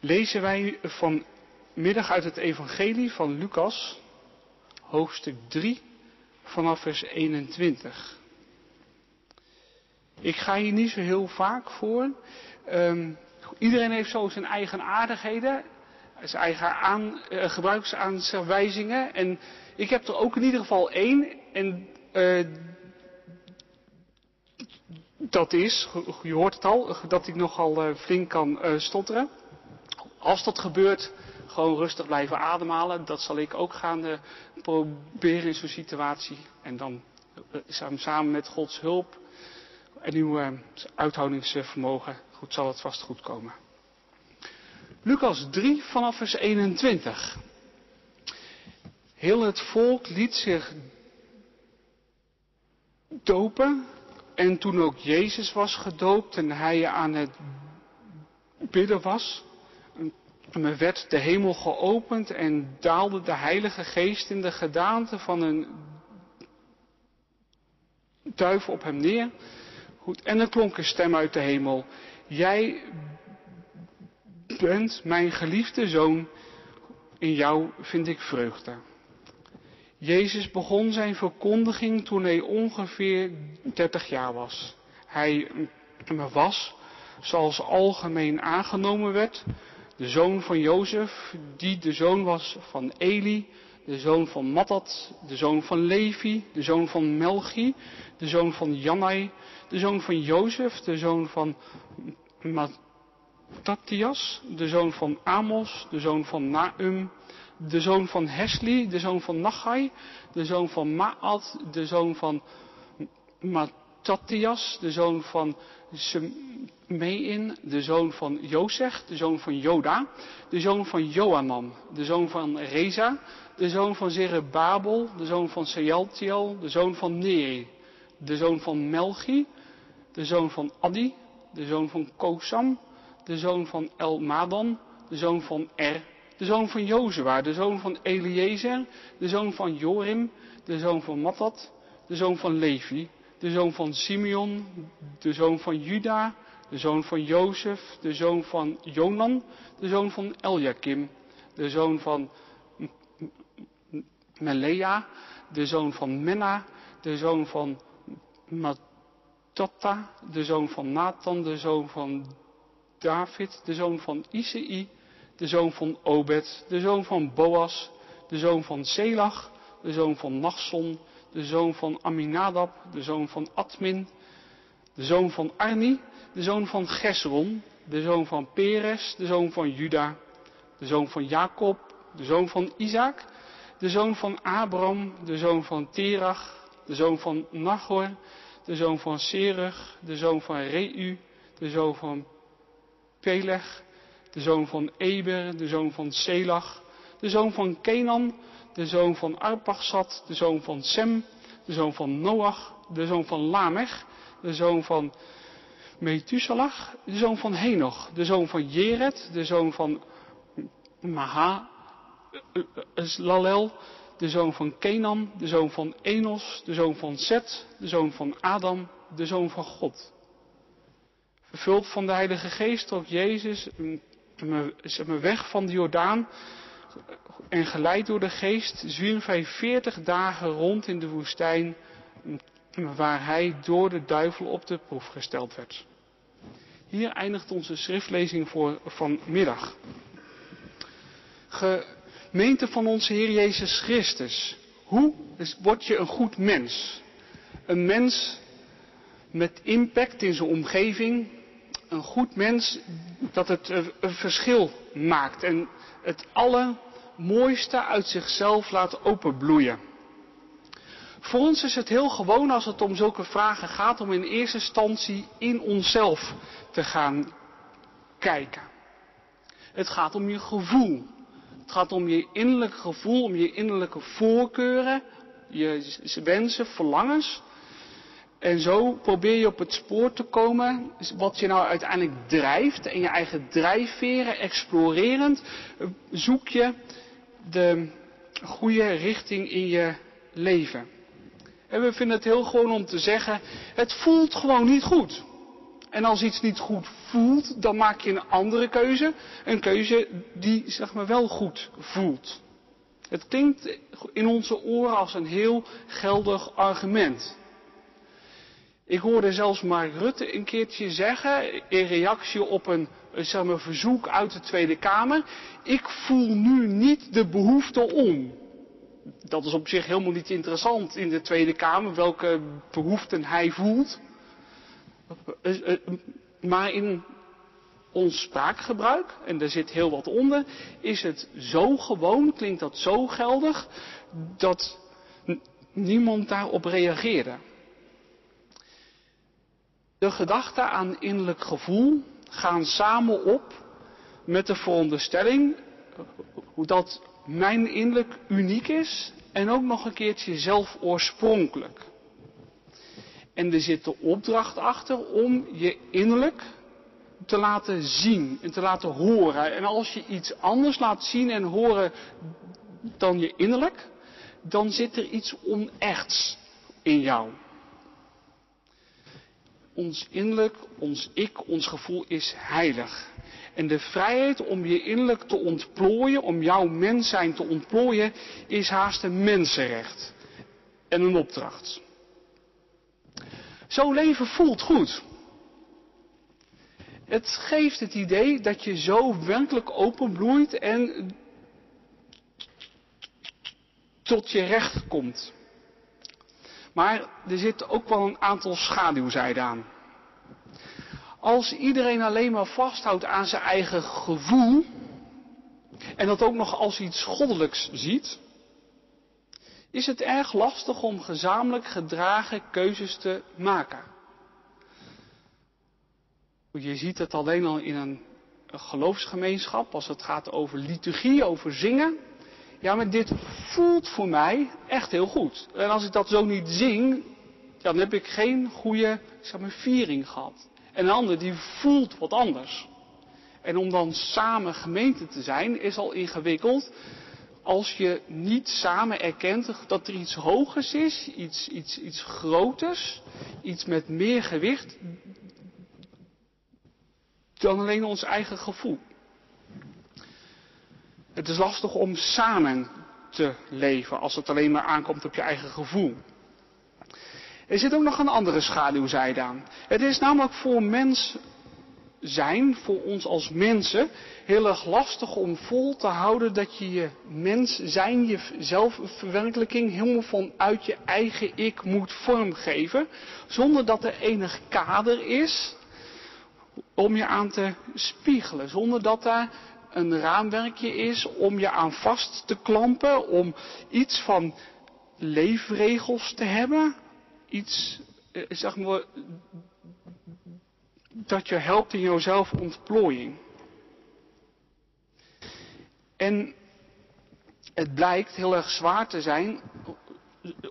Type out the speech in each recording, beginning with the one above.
lezen wij vanmiddag uit het Evangelie van Lucas, hoofdstuk 3, vanaf vers 21. Ik ga hier niet zo heel vaak voor. Um, iedereen heeft zo zijn eigen aardigheden, zijn eigen aan, uh, gebruiksaanwijzingen. En ik heb er ook in ieder geval één. En uh, dat is, je hoort het al, dat ik nogal uh, flink kan stotteren. Als dat gebeurt, gewoon rustig blijven ademhalen. Dat zal ik ook gaan proberen in zo'n situatie. En dan samen met Gods hulp en uw uithoudingsvermogen, goed zal het vast goed komen. Lucas 3 vanaf vers 21. Heel het volk liet zich dopen en toen ook Jezus was gedoopt en hij aan het bidden was, werd de hemel geopend en daalde de Heilige Geest in de gedaante van een duif op hem neer. Goed, en er klonk een stem uit de hemel. Jij bent mijn geliefde zoon, in jou vind ik vreugde. Jezus begon zijn verkondiging toen hij ongeveer 30 jaar was. Hij was, zoals algemeen aangenomen werd, de zoon van Jozef, die de zoon was van Eli, de zoon van Mattat, de zoon van Levi, de zoon van Melchi, de zoon van Jannai, de zoon van Jozef, de zoon van Matthias, de zoon van Amos, de zoon van Naum, de zoon van Hesli, de zoon van Nachai, de zoon van Maat, de zoon van Matthias, de zoon van Semein, de zoon van Jozef, de zoon van Joda, de zoon van Joanan, de zoon van Reza, de zoon van Zerebabel, de zoon van Sealtiel, de zoon van Neri, de zoon van Melchi, de zoon van Adi, de zoon van Kosam, de zoon van Elmadan, de zoon van Er, de zoon van Jozua, de zoon van Eliezer, de zoon van Jorim, de zoon van Mattat, de zoon van Levi, de zoon van Simeon, de zoon van Juda, de zoon van Jozef, de zoon van Jonan, de zoon van Eljakim, de zoon van Melea, de zoon van Menna, de zoon van Matata, de zoon van Nathan, de zoon van David, de zoon van Isai, de zoon van Obed, de zoon van Boas, de zoon van Selach, de zoon van Nachson, de zoon van Aminadab, de zoon van Admin, de zoon van Arni, de zoon van Gesron, de zoon van Peres, de zoon van Juda, de zoon van Jacob, de zoon van Isaac, de zoon van Abram, de zoon van Terach, de zoon van Nachor, de zoon van Serug, de zoon van Reu, de zoon van Peleg, de zoon van Eber, de zoon van Selach, de zoon van Kenan, de zoon van Arpachsad, de zoon van Sem, de zoon van Noach, de zoon van Lamech, de zoon van Methuselah, de zoon van Henoch, de zoon van Jered, de zoon van Maha, Lalel, de zoon van Kenan, de zoon van Enos, de zoon van Set, de zoon van Adam, de zoon van God. Vervuld van de Heilige Geest trok Jezus me weg van de Jordaan en geleid door de geest zwierf hij veertig dagen rond in de woestijn waar hij door de duivel op de proef gesteld werd. Hier eindigt onze schriftlezing voor vanmiddag. Gemeente van onze Heer Jezus Christus. Hoe word je een goed mens? Een mens met impact in zijn omgeving, een goed mens dat het een verschil maakt en het allermooiste uit zichzelf laat openbloeien. Voor ons is het heel gewoon als het om zulke vragen gaat om in eerste instantie in onszelf te gaan kijken. Het gaat om je gevoel. Het gaat om je innerlijke gevoel, om je innerlijke voorkeuren, je wensen, verlangens. En zo probeer je op het spoor te komen wat je nou uiteindelijk drijft en je eigen drijfveren explorerend zoek je de goede richting in je leven. En we vinden het heel gewoon om te zeggen, het voelt gewoon niet goed. En als iets niet goed voelt, dan maak je een andere keuze. Een keuze die zeg maar wel goed voelt. Het klinkt in onze oren als een heel geldig argument. Ik hoorde zelfs Mark Rutte een keertje zeggen, in reactie op een maar, verzoek uit de Tweede Kamer, ik voel nu niet de behoefte om. Dat is op zich helemaal niet interessant in de Tweede Kamer, welke behoeften hij voelt. Eh, eh, maar in ons spraakgebruik, en daar zit heel wat onder, is het zo gewoon, klinkt dat zo geldig, dat niemand daarop reageerde. De gedachten aan innerlijk gevoel gaan samen op met de veronderstelling dat mijn innerlijk uniek is en ook nog een keertje zelf oorspronkelijk. En er zit de opdracht achter om je innerlijk te laten zien en te laten horen. En als je iets anders laat zien en horen dan je innerlijk, dan zit er iets onechts in jou. Ons innerlijk, ons ik, ons gevoel is heilig. En de vrijheid om je innerlijk te ontplooien, om jouw mens zijn te ontplooien, is haast een mensenrecht. En een opdracht. Zo'n leven voelt goed. Het geeft het idee dat je zo werkelijk openbloeit en tot je recht komt. Maar er zit ook wel een aantal schaduwzijden aan. Als iedereen alleen maar vasthoudt aan zijn eigen gevoel en dat ook nog als iets goddelijks ziet, is het erg lastig om gezamenlijk gedragen keuzes te maken. Je ziet het alleen al in een geloofsgemeenschap als het gaat over liturgie, over zingen. Ja, maar dit voelt voor mij echt heel goed. En als ik dat zo niet zing, dan heb ik geen goede zeg maar, viering gehad. En een ander die voelt wat anders. En om dan samen gemeente te zijn is al ingewikkeld als je niet samen erkent dat er iets hogers is, iets, iets, iets groters, iets met meer gewicht dan alleen ons eigen gevoel. Het is lastig om samen te leven als het alleen maar aankomt op je eigen gevoel. Er zit ook nog een andere schaduwzijde aan. Het is namelijk voor mens zijn, voor ons als mensen, heel erg lastig om vol te houden dat je je mens zijn, je zelfverwerkelijking helemaal vanuit je eigen ik moet vormgeven, zonder dat er enig kader is om je aan te spiegelen, zonder dat daar een raamwerkje is om je aan vast te klampen, om iets van leefregels te hebben, iets, eh, zeg maar, dat je helpt in jouw zelfontplooiing. En het blijkt heel erg zwaar te zijn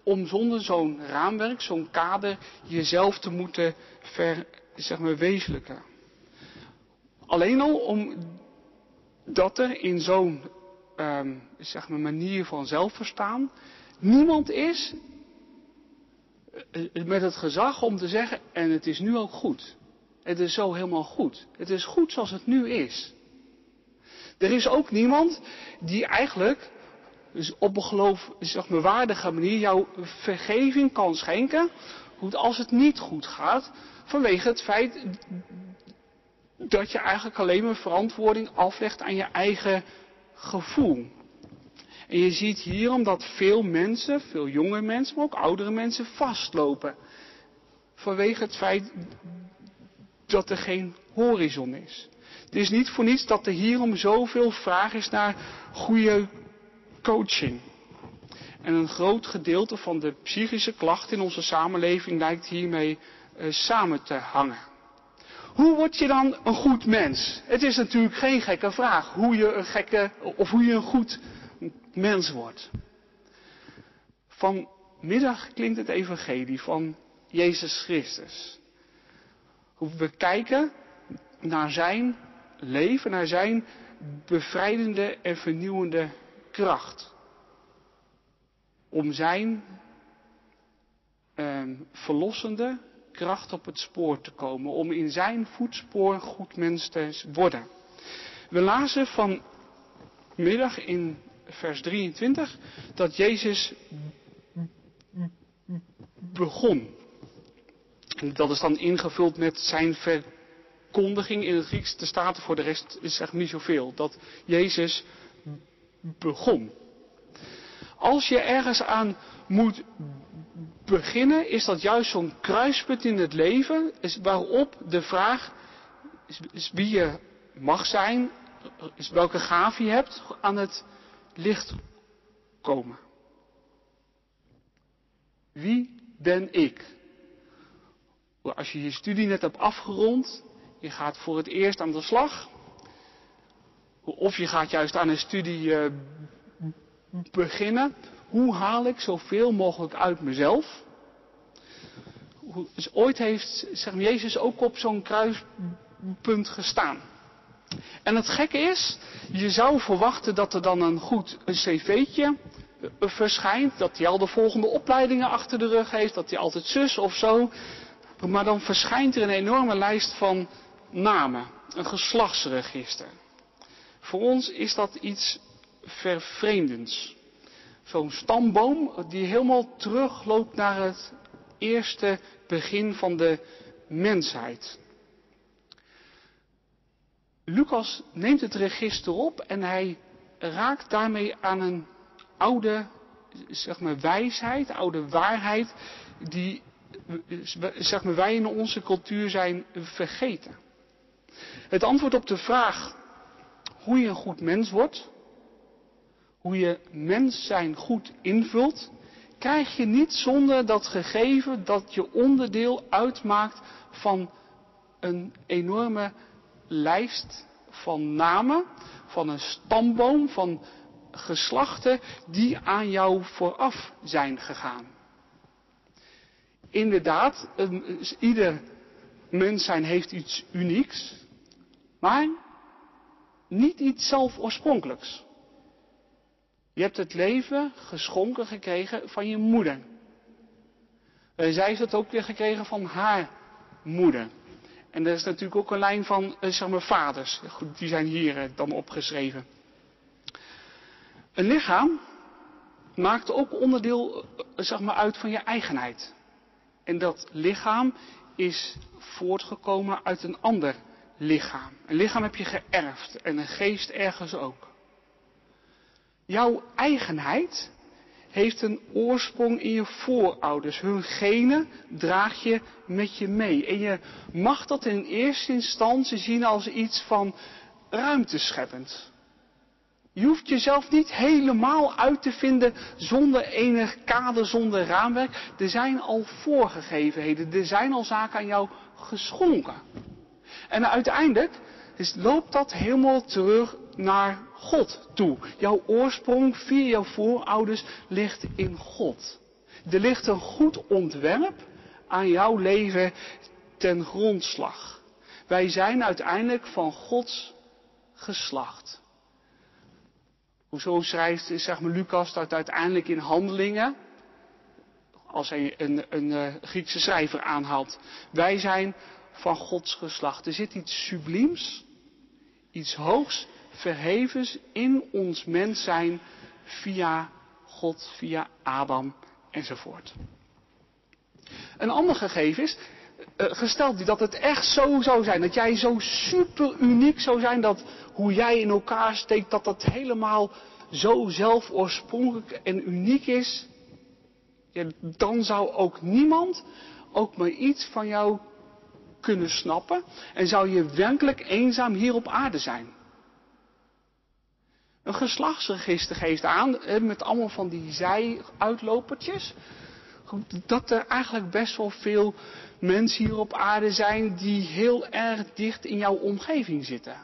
om zonder zo'n raamwerk, zo'n kader, jezelf te moeten ver, zeg maar, wezenlijken. Alleen al omdat er in zo'n um, zeg maar, manier van zelfverstaan niemand is eh, met het gezag om te zeggen, en het is nu ook goed. Het is zo helemaal goed. Het is goed zoals het nu is. Er is ook niemand die eigenlijk op een geloof, zeg maar, waardige manier jouw vergeving kan schenken. Als het niet goed gaat, vanwege het feit dat je eigenlijk alleen maar verantwoording aflegt aan je eigen gevoel. En je ziet hierom dat veel mensen, veel jonge mensen, maar ook oudere mensen vastlopen. Vanwege het feit dat er geen horizon is. Het is niet voor niets dat er hierom zoveel vraag is naar goede coaching. En een groot gedeelte van de psychische klachten in onze samenleving lijkt hiermee uh, samen te hangen. Hoe word je dan een goed mens? Het is natuurlijk geen gekke vraag hoe je een gekke of hoe je een goed mens wordt. Vanmiddag klinkt het evangelie van Jezus Christus. We kijken naar zijn leven, naar zijn bevrijdende en vernieuwende kracht. Om zijn eh, verlossende kracht op het spoor te komen, om in zijn voetspoor goed mens te worden. We lazen vanmiddag in vers 23 dat Jezus begon. Dat is dan ingevuld met zijn verkondiging in het Grieks. De staat voor de rest is echt niet zoveel. Dat Jezus begon. Als je ergens aan moet beginnen, is dat juist zo'n kruispunt in het leven, is waarop de vraag is wie je mag zijn, is welke gave je hebt, aan het licht komen. Wie ben ik? Als je je studie net hebt afgerond, je gaat voor het eerst aan de slag, of je gaat juist aan een studie uh, beginnen, hoe haal ik zoveel mogelijk uit mezelf? Ooit heeft zeg maar, Jezus ook op zo'n kruispunt gestaan. En het gekke is, je zou verwachten dat er dan een goed een cv'tje verschijnt, dat hij al de volgende opleidingen achter de rug heeft, dat hij altijd zus of zo. Maar dan verschijnt er een enorme lijst van namen, een geslachtsregister. Voor ons is dat iets vervreemdends. Zo'n stamboom die helemaal terugloopt naar het eerste begin van de mensheid. Lucas neemt het register op en hij raakt daarmee aan een oude zeg maar, wijsheid, oude waarheid, die zeg maar, wij in onze cultuur zijn vergeten. Het antwoord op de vraag hoe je een goed mens wordt, hoe je mens zijn goed invult, krijg je niet zonder dat gegeven dat je onderdeel uitmaakt van een enorme lijst van namen, van een stamboom, van geslachten die aan jou vooraf zijn gegaan. Inderdaad, ieder mens zijn heeft iets unieks, maar niet iets zelf oorspronkelijks. Je hebt het leven geschonken gekregen van je moeder. En zij heeft het ook weer gekregen van haar moeder. En er is natuurlijk ook een lijn van, eh, zeg maar, vaders. Goed, die zijn hier eh, dan opgeschreven. Een lichaam maakt ook onderdeel, eh, zeg maar, uit van je eigenheid. En dat lichaam is voortgekomen uit een ander lichaam. Een lichaam heb je geërfd en een geest ergens ook. Jouw eigenheid heeft een oorsprong in je voorouders. Hun genen draag je met je mee. En je mag dat in eerste instantie zien als iets van ruimtescheppend. Je hoeft jezelf niet helemaal uit te vinden zonder enig kader, zonder raamwerk. Er zijn al voorgegevenheden, er zijn al zaken aan jou geschonken. En uiteindelijk loopt dat helemaal terug naar God toe. Jouw oorsprong via jouw voorouders ligt in God. Er ligt een goed ontwerp aan jouw leven ten grondslag. Wij zijn uiteindelijk van Gods geslacht. Hoezo schrijft zeg maar, Lucas dat uiteindelijk in handelingen, als hij een, een, een Griekse schrijver aanhaalt. Wij zijn van Gods geslacht. Er zit iets subliems, iets hoogs, verhevens in ons mens zijn via God, via Adam enzovoort. Een ander gegeven is, uh, gesteld dat het echt zo zou zijn, dat jij zo super uniek zou zijn, dat hoe jij in elkaar steekt, dat dat helemaal zo zelf oorspronkelijk en uniek is, dan zou ook niemand ook maar iets van jou kunnen snappen en zou je werkelijk eenzaam hier op aarde zijn. Een geslachtsregister geeft aan, met allemaal van die zij-uitlopertjes, dat er eigenlijk best wel veel mensen hier op aarde zijn die heel erg dicht in jouw omgeving zitten.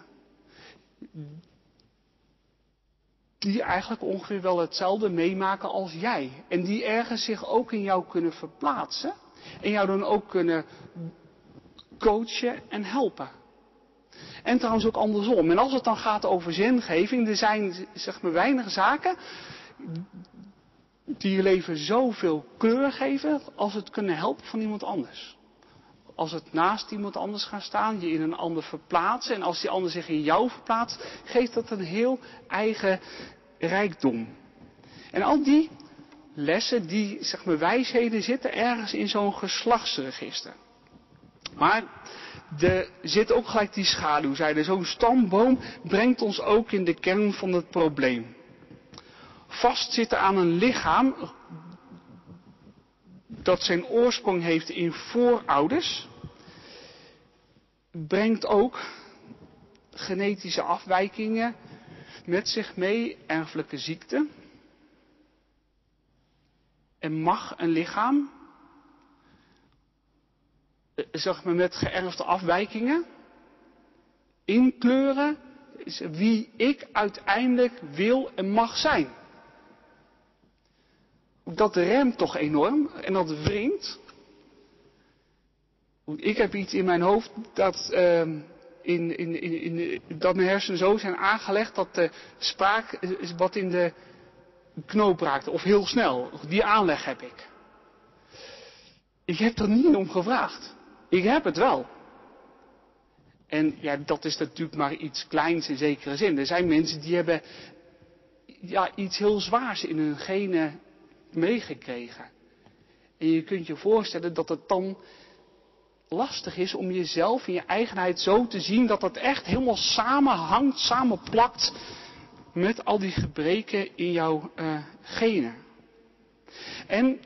Die eigenlijk ongeveer wel hetzelfde meemaken als jij. En die ergens zich ook in jou kunnen verplaatsen. En jou dan ook kunnen coachen en helpen. En trouwens ook andersom. En als het dan gaat over zingeving, er zijn zeg maar weinig zaken die je leven zoveel kleur geven als het kunnen helpen van iemand anders. als het naast iemand anders gaan staan, je in een ander verplaatsen. En als die ander zich in jou verplaatst, geeft dat een heel eigen rijkdom. En al die lessen, die zeg maar, wijsheden zitten ergens in zo'n geslachtsregister. Maar er zit ook gelijk die schaduwzijde. Zo'n stamboom brengt ons ook in de kern van het probleem. Vastzitten aan een lichaam dat zijn oorsprong heeft in voorouders, brengt ook genetische afwijkingen met zich mee, erfelijke ziekte. En mag een lichaam, zeg maar met geërfde afwijkingen, inkleuren wie ik uiteindelijk wil en mag zijn dat remt toch enorm en dat wringt. Ik heb iets in mijn hoofd dat, uh, in, in, in, dat mijn hersenen zo zijn aangelegd dat de spraak wat in de knoop raakte. Of heel snel. Die aanleg heb ik. Ik heb er niet om gevraagd. Ik heb het wel. En ja, dat is natuurlijk maar iets kleins in zekere zin. Er zijn mensen die hebben ja, iets heel zwaars in hun genen meegekregen. En je kunt je voorstellen dat het dan lastig is om jezelf in je eigenheid zo te zien dat het echt helemaal samenhangt, samenplakt met al die gebreken in jouw uh, genen. En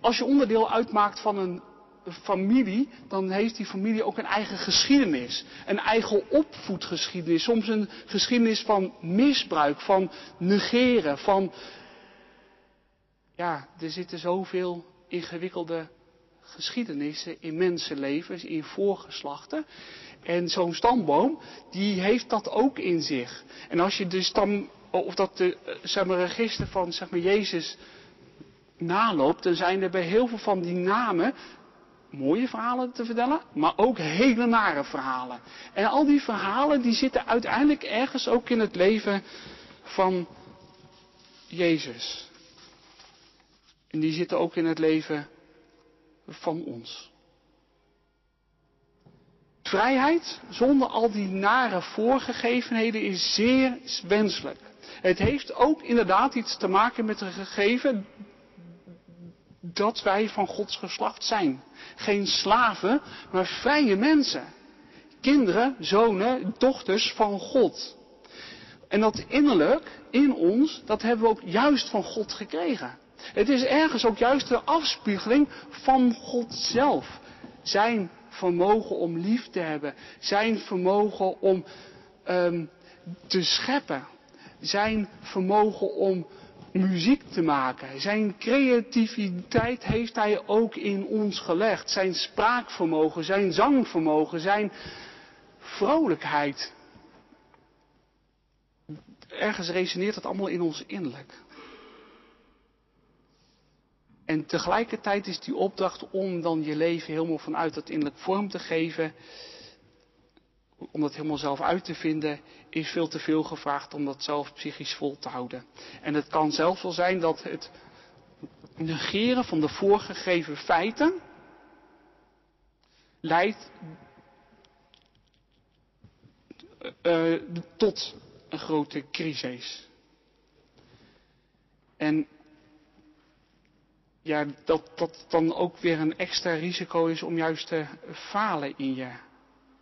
als je onderdeel uitmaakt van een familie, dan heeft die familie ook een eigen geschiedenis. Een eigen opvoedgeschiedenis. Soms een geschiedenis van misbruik, van negeren, van ja, er zitten zoveel ingewikkelde geschiedenissen in mensenlevens, in voorgeslachten. En zo'n stamboom, die heeft dat ook in zich. En als je de stam, of dat de, eh, zeg maar, register van zeg maar, Jezus naloopt, dan zijn er bij heel veel van die namen mooie verhalen te vertellen, maar ook hele nare verhalen. En al die verhalen die zitten uiteindelijk ergens ook in het leven van Jezus. En die zitten ook in het leven van ons. Vrijheid zonder al die nare voorgegevenheden is zeer wenselijk. Het heeft ook inderdaad iets te maken met een gegeven dat wij van Gods geslacht zijn. Geen slaven, maar vrije mensen. Kinderen, zonen, dochters van God. En dat innerlijk, in ons, dat hebben we ook juist van God gekregen. Het is ergens ook juist de afspiegeling van God zelf. Zijn vermogen om lief te hebben. Zijn vermogen om um, te scheppen. Zijn vermogen om muziek te maken. Zijn creativiteit heeft hij ook in ons gelegd. Zijn spraakvermogen, zijn zangvermogen, zijn vrolijkheid. Ergens resoneert het allemaal in ons innerlijk. En tegelijkertijd is die opdracht om dan je leven helemaal vanuit dat innerlijk vorm te geven, om dat helemaal zelf uit te vinden, is veel te veel gevraagd om dat zelf psychisch vol te houden. En het kan zelfs wel zijn dat het negeren van de voorgegeven feiten leidt uh, tot een grote crisis. En ja, dat dat dan ook weer een extra risico is om juist te falen in je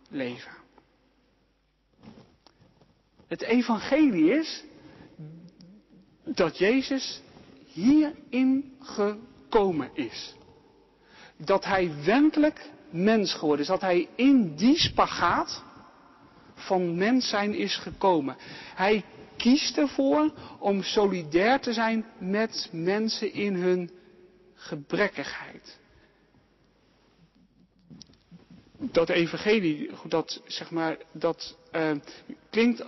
leven. Het evangelie is dat Jezus hierin gekomen is. Dat hij werkelijk mens geworden is. Dat hij in die spagaat van mens zijn is gekomen. Hij kiest ervoor om solidair te zijn met mensen in hun gebrekkigheid. Dat evangelie, dat, zeg maar, dat uh, klinkt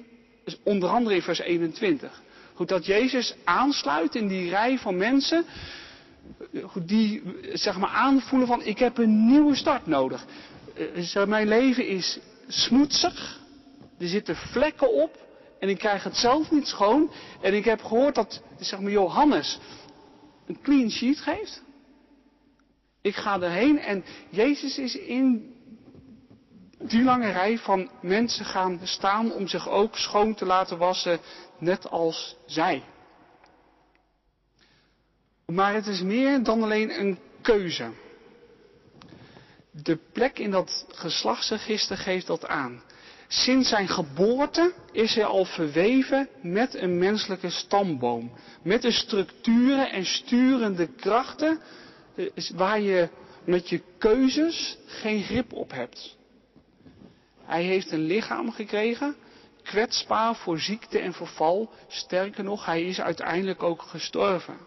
onder andere in vers 21. Goed, dat Jezus aansluit in die rij van mensen die zeg maar aanvoelen van ik heb een nieuwe start nodig. Uh, mijn leven is smoetsig, er zitten vlekken op en ik krijg het zelf niet schoon. En ik heb gehoord dat zeg maar, Johannes een clean sheet geeft. Ik ga erheen en Jezus is in die lange rij van mensen gaan staan om zich ook schoon te laten wassen, net als zij. Maar het is meer dan alleen een keuze. De plek in dat geslachtsregister geeft dat aan. Sinds zijn geboorte is hij al verweven met een menselijke stamboom. Met de structuren en sturende krachten eh, waar je met je keuzes geen grip op hebt. Hij heeft een lichaam gekregen, kwetsbaar voor ziekte en verval. Sterker nog, hij is uiteindelijk ook gestorven.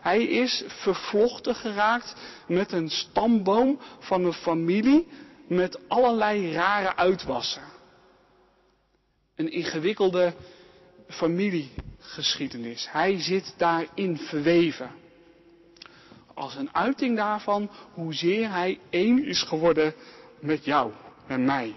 Hij is vervlochten geraakt met een stamboom van een familie met allerlei rare uitwassen. Een ingewikkelde familiegeschiedenis. Hij zit daarin verweven. Als een uiting daarvan hoezeer hij één is geworden met jou en mij.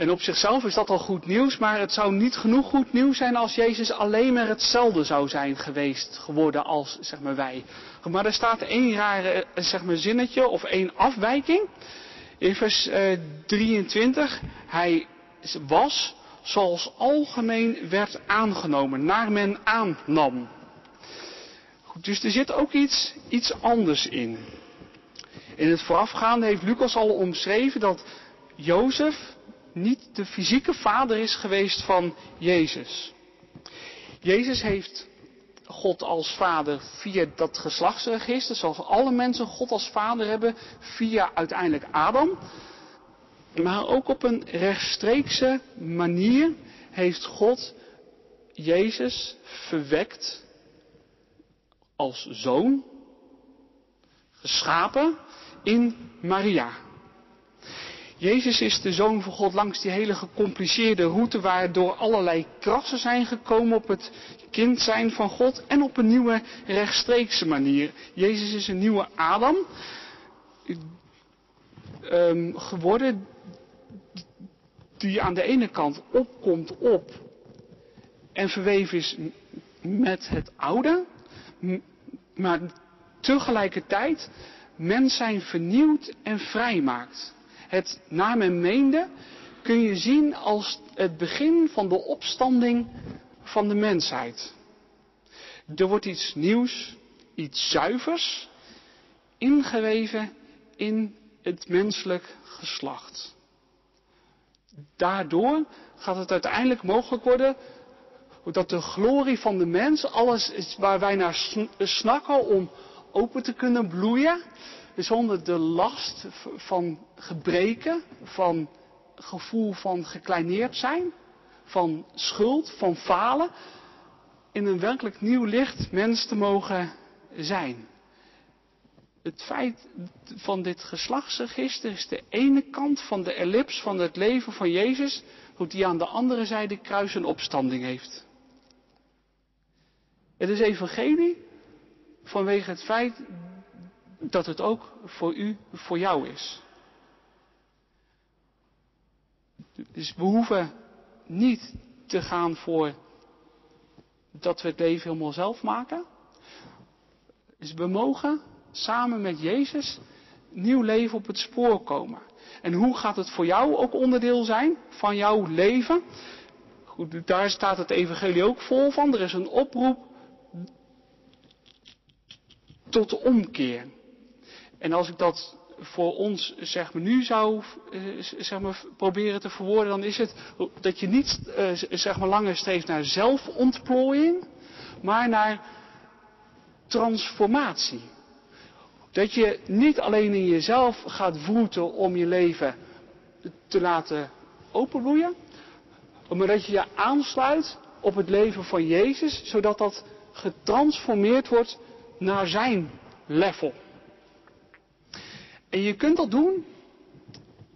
En op zichzelf is dat al goed nieuws, maar het zou niet genoeg goed nieuws zijn als Jezus alleen maar hetzelfde zou zijn geweest, geworden als zeg maar, wij. Maar er staat één rare eh, zeg maar, zinnetje of één afwijking. In vers eh, 23, hij was zoals algemeen werd aangenomen, naar men aannam. Goed, dus er zit ook iets, iets anders in. In het voorafgaande heeft Lucas al omschreven dat Jozef niet de fysieke vader is geweest van Jezus. Jezus heeft God als vader via dat geslachtsregister, zoals alle mensen God als vader hebben, via uiteindelijk Adam. Maar ook op een rechtstreekse manier heeft God Jezus verwekt als zoon, geschapen in Maria. Jezus is de zoon van God langs die hele gecompliceerde route waardoor allerlei krassen zijn gekomen op het kind zijn van God en op een nieuwe rechtstreekse manier. Jezus is een nieuwe Adam um, geworden die aan de ene kant opkomt op en verweven is met het oude, maar tegelijkertijd mens zijn vernieuwd en vrij maakt het naar men meende, kun je zien als het begin van de opstanding van de mensheid. Er wordt iets nieuws, iets zuivers, ingeweven in het menselijk geslacht. Daardoor gaat het uiteindelijk mogelijk worden dat de glorie van de mens, alles is waar wij naar snakken om open te kunnen bloeien, zonder de last van gebreken, van gevoel van gekleineerd zijn, van schuld, van falen, in een werkelijk nieuw licht mens te mogen zijn. Het feit van dit geslachtsregister is de ene kant van de ellips van het leven van Jezus, hoe die aan de andere zijde kruis en opstanding heeft. Het is evangelie vanwege het feit dat het ook voor u, voor jou is. Dus we hoeven niet te gaan voor dat we het leven helemaal zelf maken. Dus we mogen samen met Jezus nieuw leven op het spoor komen. En hoe gaat het voor jou ook onderdeel zijn van jouw leven? Goed, daar staat het evangelie ook vol van. Er is een oproep tot omkeer. En als ik dat voor ons zeg maar, nu zou eh, zeg maar, proberen te verwoorden, dan is het dat je niet eh, zeg maar, langer streeft naar zelfontplooiing, maar naar transformatie. Dat je niet alleen in jezelf gaat vroeten om je leven te laten openbloeien, maar dat je je aansluit op het leven van Jezus, zodat dat getransformeerd wordt naar zijn level. En je kunt dat doen,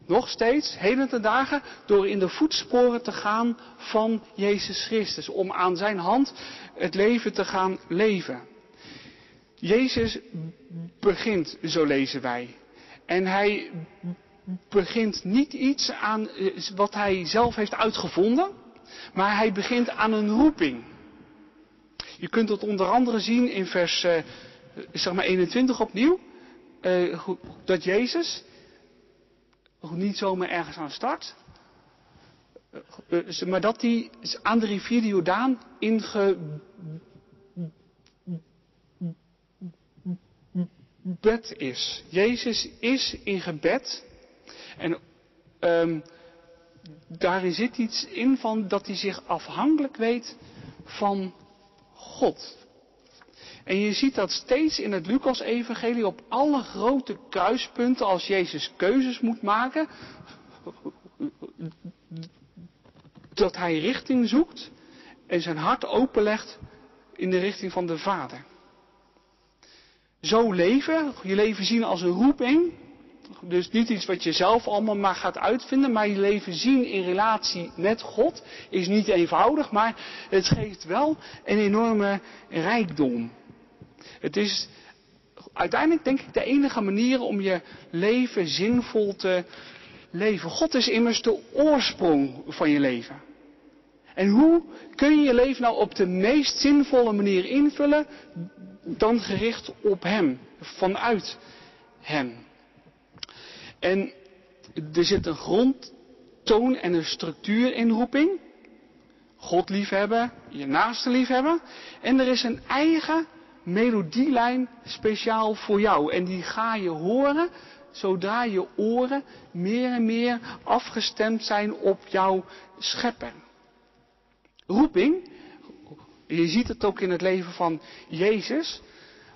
nog steeds, heden ten dagen, door in de voetsporen te gaan van Jezus Christus. Om aan zijn hand het leven te gaan leven. Jezus begint, zo lezen wij. En hij begint niet iets aan eh, wat hij zelf heeft uitgevonden, maar hij begint aan een roeping. Je kunt het onder andere zien in vers eh, zeg maar 21 opnieuw. Eh, dat Jezus niet zomaar ergens aan start. Maar dat hij aan de rivier de Jordaan ingebed is. Jezus is in gebed. En um, daarin zit iets in van dat hij zich afhankelijk weet van God. En je ziet dat steeds in het Lucas-evangelie op alle grote kruispunten als Jezus keuzes moet maken, dat hij richting zoekt en zijn hart openlegt in de richting van de Vader. Zo leven, je leven zien als een roeping, dus niet iets wat je zelf allemaal maar gaat uitvinden, maar je leven zien in relatie met God is niet eenvoudig, maar het geeft wel een enorme rijkdom. Het is uiteindelijk denk ik de enige manier om je leven zinvol te leven. God is immers de oorsprong van je leven. En hoe kun je je leven nou op de meest zinvolle manier invullen dan gericht op Hem, vanuit Hem? En er zit een grondtoon en een structuur in roeping. God liefhebben, je naaste liefhebben. En er is een eigen melodielijn speciaal voor jou. En die ga je horen zodra je oren meer en meer afgestemd zijn op jouw schepper. Roeping, je ziet het ook in het leven van Jezus,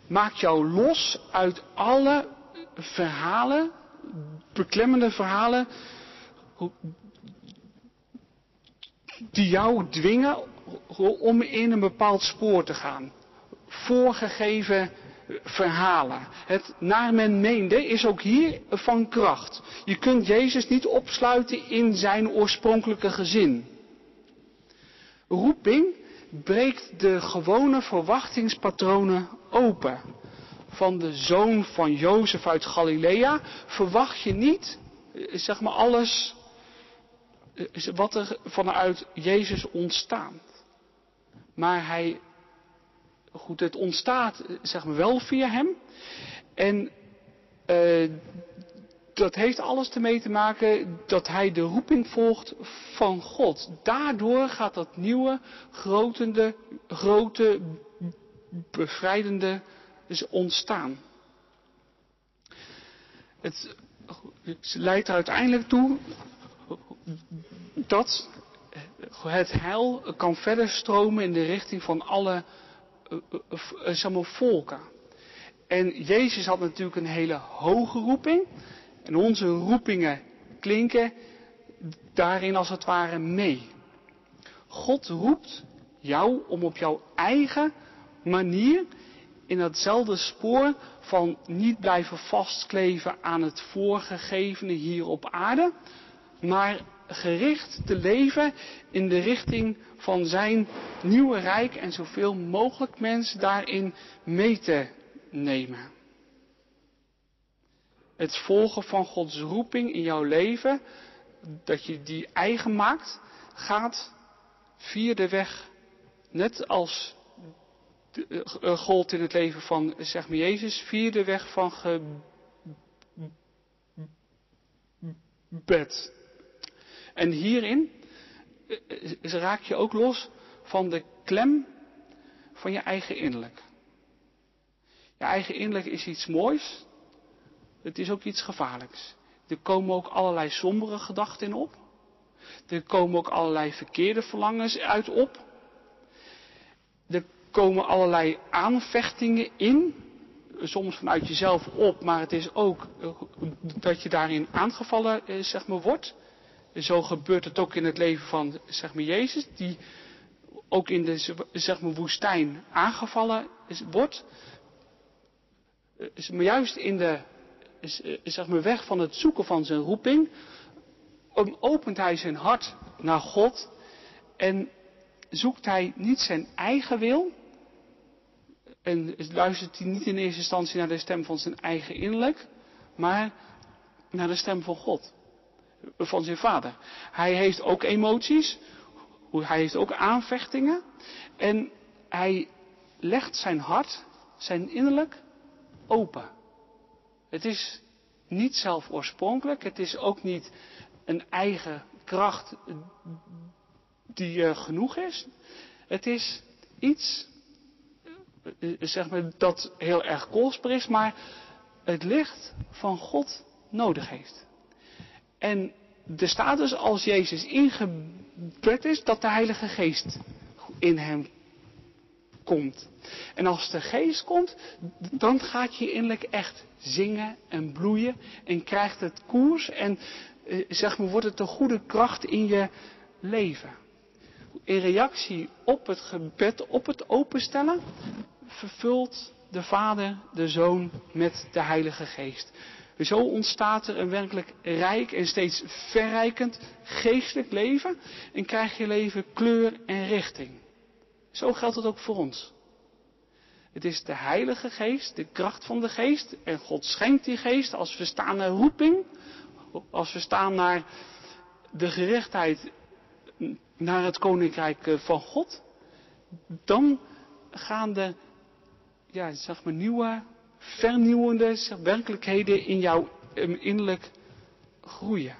maakt jou los uit alle verhalen, beklemmende verhalen, die jou dwingen om in een bepaald spoor te gaan voorgegeven verhalen. Het naar men meende is ook hier van kracht. Je kunt Jezus niet opsluiten in zijn oorspronkelijke gezin. Roeping breekt de gewone verwachtingspatronen open. Van de zoon van Jozef uit Galilea verwacht je niet, eh, zeg maar, alles eh, wat er vanuit Jezus ontstaat. Maar hij goed, het ontstaat zeg maar wel via hem. En uh, dat heeft alles ermee te maken dat hij de roeping volgt van God. Daardoor gaat dat nieuwe, grotende, grote, bevrijdende dus ontstaan. Het leidt er uiteindelijk toe dat het heil kan verder stromen in de richting van alle zeg maar, volken. En Jezus had natuurlijk een hele hoge roeping. En onze roepingen klinken daarin als het ware mee. God roept jou om op jouw eigen manier in datzelfde spoor van niet blijven vastkleven aan het voorgegevene hier op aarde, maar gericht te leven in de richting van zijn nieuwe rijk en zoveel mogelijk mensen daarin mee te nemen. Het volgen van Gods roeping in jouw leven, dat je die eigen maakt, gaat via de weg, net als de, uh, gold in het leven van, zeg maar Jezus, via de weg van gebed. En hierin raak je ook los van de klem van je eigen innerlijk. Je eigen innerlijk is iets moois. Het is ook iets gevaarlijks. Er komen ook allerlei sombere gedachten in op. Er komen ook allerlei verkeerde verlangens uit op. Er komen allerlei aanvechtingen in. Soms vanuit jezelf op, maar het is ook dat je daarin aangevallen eh, zeg maar, wordt. Zo gebeurt het ook in het leven van zeg maar, Jezus, die ook in de zeg maar, woestijn aangevallen wordt. Maar juist in de zeg maar, weg van het zoeken van zijn roeping, opent hij zijn hart naar God en zoekt hij niet zijn eigen wil. En luistert hij niet in eerste instantie naar de stem van zijn eigen innerlijk, maar naar de stem van God van zijn vader. Hij heeft ook emoties, hij heeft ook aanvechtingen en hij legt zijn hart, zijn innerlijk open. Het is niet zelf oorspronkelijk. Het is ook niet een eigen kracht die uh, genoeg is. Het is iets, uh, zeg maar, dat heel erg kostbaar is, maar het licht van God nodig heeft. En er staat dus als Jezus ingebed is, dat de Heilige Geest in hem komt. En als de geest komt, dan gaat je innerlijk echt zingen en bloeien en krijgt het koers en eh, zeg maar wordt het de goede kracht in je leven. In reactie op het gebed, op het openstellen, vervult de Vader de Zoon met de Heilige Geest. Zo ontstaat er een werkelijk rijk en steeds verrijkend geestelijk leven en krijg je leven kleur en richting. Zo geldt het ook voor ons. Het is de Heilige Geest, de kracht van de Geest. En God schenkt die Geest als we staan naar roeping. Als we staan naar de gerechtheid, naar het Koninkrijk eh, van God. Dan gaan de, ja, zeg maar, nieuwe, vernieuwende werkelijkheden in jouw innerlijk groeien.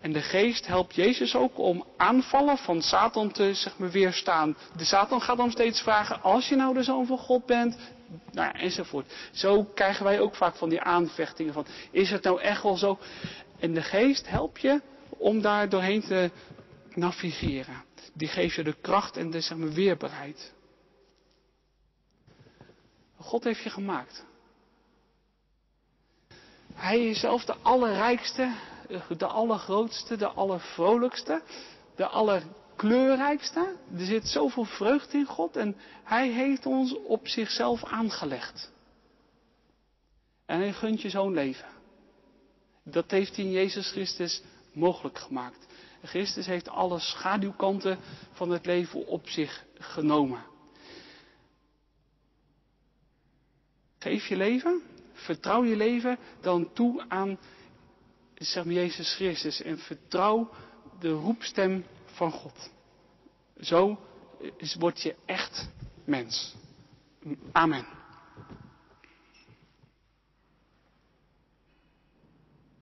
En de geest helpt Jezus ook om aanvallen van Satan te zeg weerstaan. De Satan gaat dan steeds vragen, als je nou de zoon van God bent, nou, enzovoort. Zo krijgen wij ook vaak van die aanvechtingen van, is het nou echt wel zo? En de geest helpt je om daar doorheen te navigeren. Die geeft je de kracht en de weerbaarheid. God heeft je gemaakt. Hij is zelf de allerrijkste, de allergrootste, de allervrolijkste, de allerkleurrijkste. Er zit zoveel vreugde in God en Hij heeft ons op zichzelf aangelegd. En Hij gunt je zo'n leven. Dat heeft hij in Jezus Christus mogelijk gemaakt. Christus heeft alle schaduwkanten van het leven op zich genomen. Geef je leven, vertrouw je leven dan toe aan zeg maar, Jezus Christus en vertrouw de roepstem van God. Zo word je echt mens. Amen.